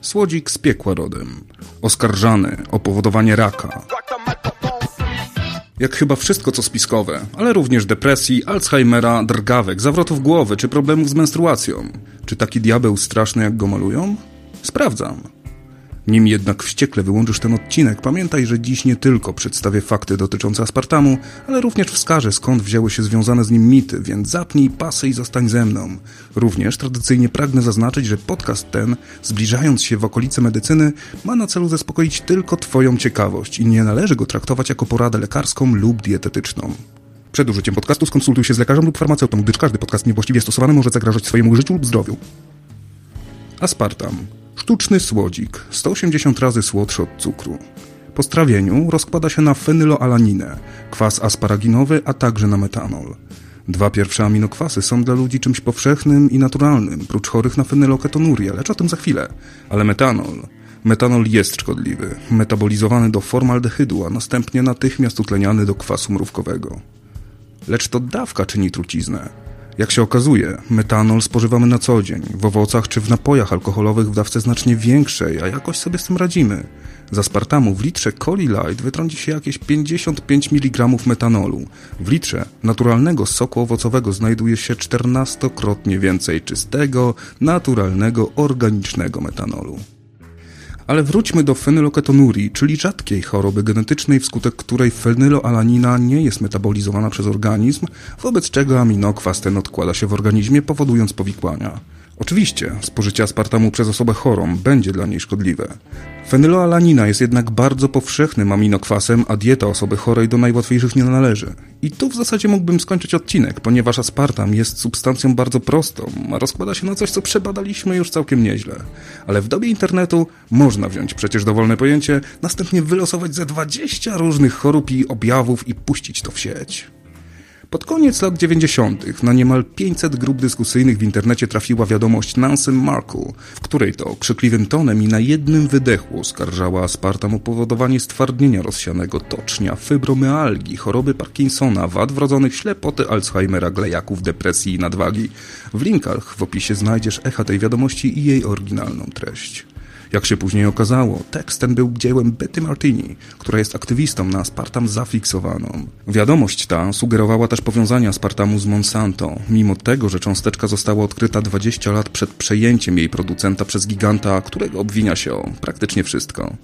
Słodzik z piekła rodem. Oskarżany o powodowanie raka. Jak chyba wszystko co spiskowe, ale również depresji, Alzheimera, drgawek, zawrotów głowy czy problemów z menstruacją. Czy taki diabeł straszny jak go malują? Sprawdzam. Nim jednak wściekle wyłączysz ten odcinek, pamiętaj, że dziś nie tylko przedstawię fakty dotyczące aspartamu, ale również wskażę skąd wzięły się związane z nim mity, więc zapnij pasy i zostań ze mną. Również tradycyjnie pragnę zaznaczyć, że podcast ten, zbliżając się w okolice medycyny, ma na celu zaspokoić tylko Twoją ciekawość i nie należy go traktować jako poradę lekarską lub dietetyczną. Przed użyciem podcastu skonsultuj się z lekarzem lub farmaceutą, gdyż każdy podcast niewłaściwie stosowany może zagrażać swojemu życiu lub zdrowiu. Aspartam Sztuczny słodzik, 180 razy słodszy od cukru. Po strawieniu rozkłada się na fenyloalaninę, kwas asparaginowy, a także na metanol. Dwa pierwsze aminokwasy są dla ludzi czymś powszechnym i naturalnym, prócz chorych na fenyloketonurię, lecz o tym za chwilę. Ale metanol... Metanol jest szkodliwy, metabolizowany do formaldehydu, a następnie natychmiast utleniany do kwasu mrówkowego. Lecz to dawka czyni truciznę. Jak się okazuje, metanol spożywamy na co dzień, w owocach czy w napojach alkoholowych w dawce znacznie większej, a jakoś sobie z tym radzimy. Z aspartamu w litrze Coli Light wytrąci się jakieś 55 mg metanolu. W litrze naturalnego soku owocowego znajduje się 14-krotnie więcej czystego, naturalnego, organicznego metanolu. Ale wróćmy do fenyloketonurii, czyli rzadkiej choroby genetycznej, wskutek której fenyloalanina nie jest metabolizowana przez organizm, wobec czego aminokwas ten odkłada się w organizmie, powodując powikłania. Oczywiście, spożycie aspartamu przez osobę chorą będzie dla niej szkodliwe. Fenyloalanina jest jednak bardzo powszechnym aminokwasem, a dieta osoby chorej do najłatwiejszych nie należy. I tu w zasadzie mógłbym skończyć odcinek, ponieważ aspartam jest substancją bardzo prostą, a rozkłada się na coś, co przebadaliśmy już całkiem nieźle. Ale w dobie internetu można wziąć przecież dowolne pojęcie, następnie wylosować ze 20 różnych chorób i objawów i puścić to w sieć. Pod koniec lat 90. na niemal 500 grup dyskusyjnych w internecie trafiła wiadomość Nancy Markle, w której to krzykliwym tonem i na jednym wydechu oskarżała aspartam o powodowanie stwardnienia rozsianego tocznia, fibromyalgii, choroby Parkinsona, wad wrodzonych, ślepoty, Alzheimera, glejaków, depresji i nadwagi. W linkach w opisie znajdziesz echa tej wiadomości i jej oryginalną treść. Jak się później okazało, tekst ten był dziełem Betty Martini, która jest aktywistą na aspartam zafiksowaną. Wiadomość ta sugerowała też powiązania aspartamu z Monsanto, mimo tego, że cząsteczka została odkryta 20 lat przed przejęciem jej producenta przez giganta, którego obwinia się o praktycznie wszystko.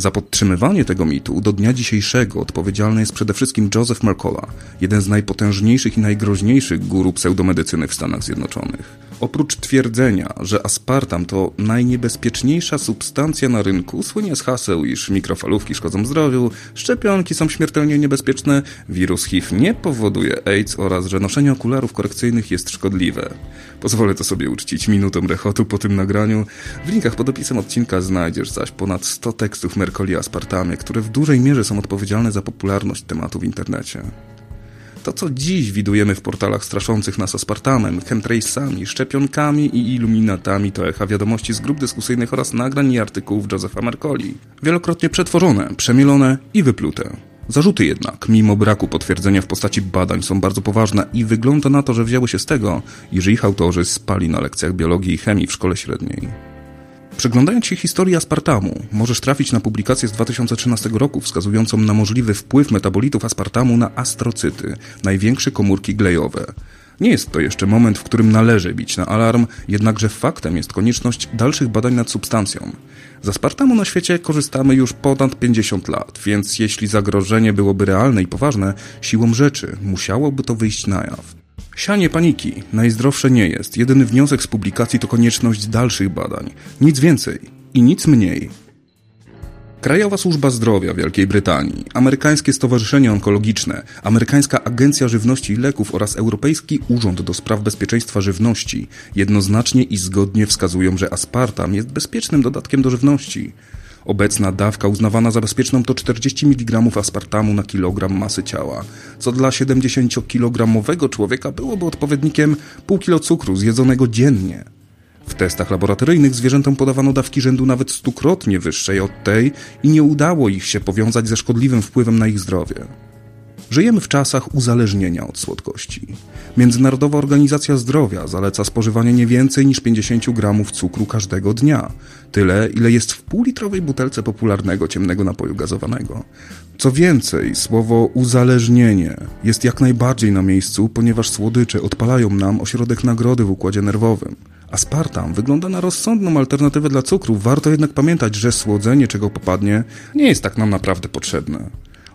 Za podtrzymywanie tego mitu do dnia dzisiejszego odpowiedzialny jest przede wszystkim Joseph Mercola, jeden z najpotężniejszych i najgroźniejszych guru pseudomedycyny w Stanach Zjednoczonych. Oprócz twierdzenia, że aspartam to najniebezpieczniejsza substancja na rynku, słynie z haseł, iż mikrofalówki szkodzą zdrowiu, szczepionki są śmiertelnie niebezpieczne, wirus HIV nie powoduje AIDS oraz że noszenie okularów korekcyjnych jest szkodliwe. Pozwolę to sobie uczcić minutą rechotu po tym nagraniu. W linkach pod opisem odcinka znajdziesz zaś ponad 100 tekstów Mercoli Aspartamie, które w dużej mierze są odpowiedzialne za popularność tematu w internecie. To, co dziś widujemy w portalach straszących nas aspartamem, chemtrace'ami, szczepionkami i iluminatami, to echa wiadomości z grup dyskusyjnych oraz nagrań i artykułów Josepha Mercoli. Wielokrotnie przetworzone, przemielone i wyplute. Zarzuty jednak, mimo braku potwierdzenia w postaci badań, są bardzo poważne i wygląda na to, że wzięły się z tego, iż ich autorzy spali na lekcjach biologii i chemii w szkole średniej. Przeglądając się historii aspartamu, możesz trafić na publikację z 2013 roku wskazującą na możliwy wpływ metabolitów aspartamu na astrocyty, największe komórki glejowe. Nie jest to jeszcze moment, w którym należy bić na alarm, jednakże faktem jest konieczność dalszych badań nad substancją. Z aspartamu na świecie korzystamy już ponad 50 lat, więc jeśli zagrożenie byłoby realne i poważne, siłą rzeczy musiałoby to wyjść na jaw. Sianie paniki najzdrowsze nie jest. Jedyny wniosek z publikacji to konieczność dalszych badań. Nic więcej i nic mniej. Krajowa Służba Zdrowia Wielkiej Brytanii, Amerykańskie Stowarzyszenie Onkologiczne, Amerykańska Agencja Żywności i Leków oraz Europejski Urząd do Spraw Bezpieczeństwa Żywności jednoznacznie i zgodnie wskazują, że aspartam jest bezpiecznym dodatkiem do żywności. Obecna dawka uznawana za bezpieczną to 40 mg aspartamu na kilogram masy ciała, co dla 70-kilogramowego człowieka byłoby odpowiednikiem pół kilo cukru zjedzonego dziennie. W testach laboratoryjnych zwierzętom podawano dawki rzędu nawet stukrotnie wyższej od tej i nie udało ich się powiązać ze szkodliwym wpływem na ich zdrowie. Żyjemy w czasach uzależnienia od słodkości. Międzynarodowa Organizacja Zdrowia zaleca spożywanie nie więcej niż 50 gramów cukru każdego dnia. Tyle, ile jest w półlitrowej butelce popularnego ciemnego napoju gazowanego. Co więcej, słowo uzależnienie jest jak najbardziej na miejscu, ponieważ słodycze odpalają nam ośrodek nagrody w układzie nerwowym. Aspartam wygląda na rozsądną alternatywę dla cukru, warto jednak pamiętać, że słodzenie czego popadnie nie jest tak nam naprawdę potrzebne.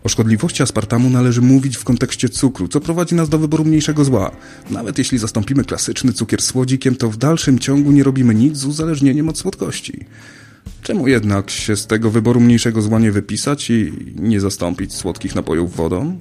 O szkodliwości aspartamu należy mówić w kontekście cukru, co prowadzi nas do wyboru mniejszego zła. Nawet jeśli zastąpimy klasyczny cukier słodzikiem, to w dalszym ciągu nie robimy nic z uzależnieniem od słodkości. Czemu jednak się z tego wyboru mniejszego zła nie wypisać i nie zastąpić słodkich napojów wodą?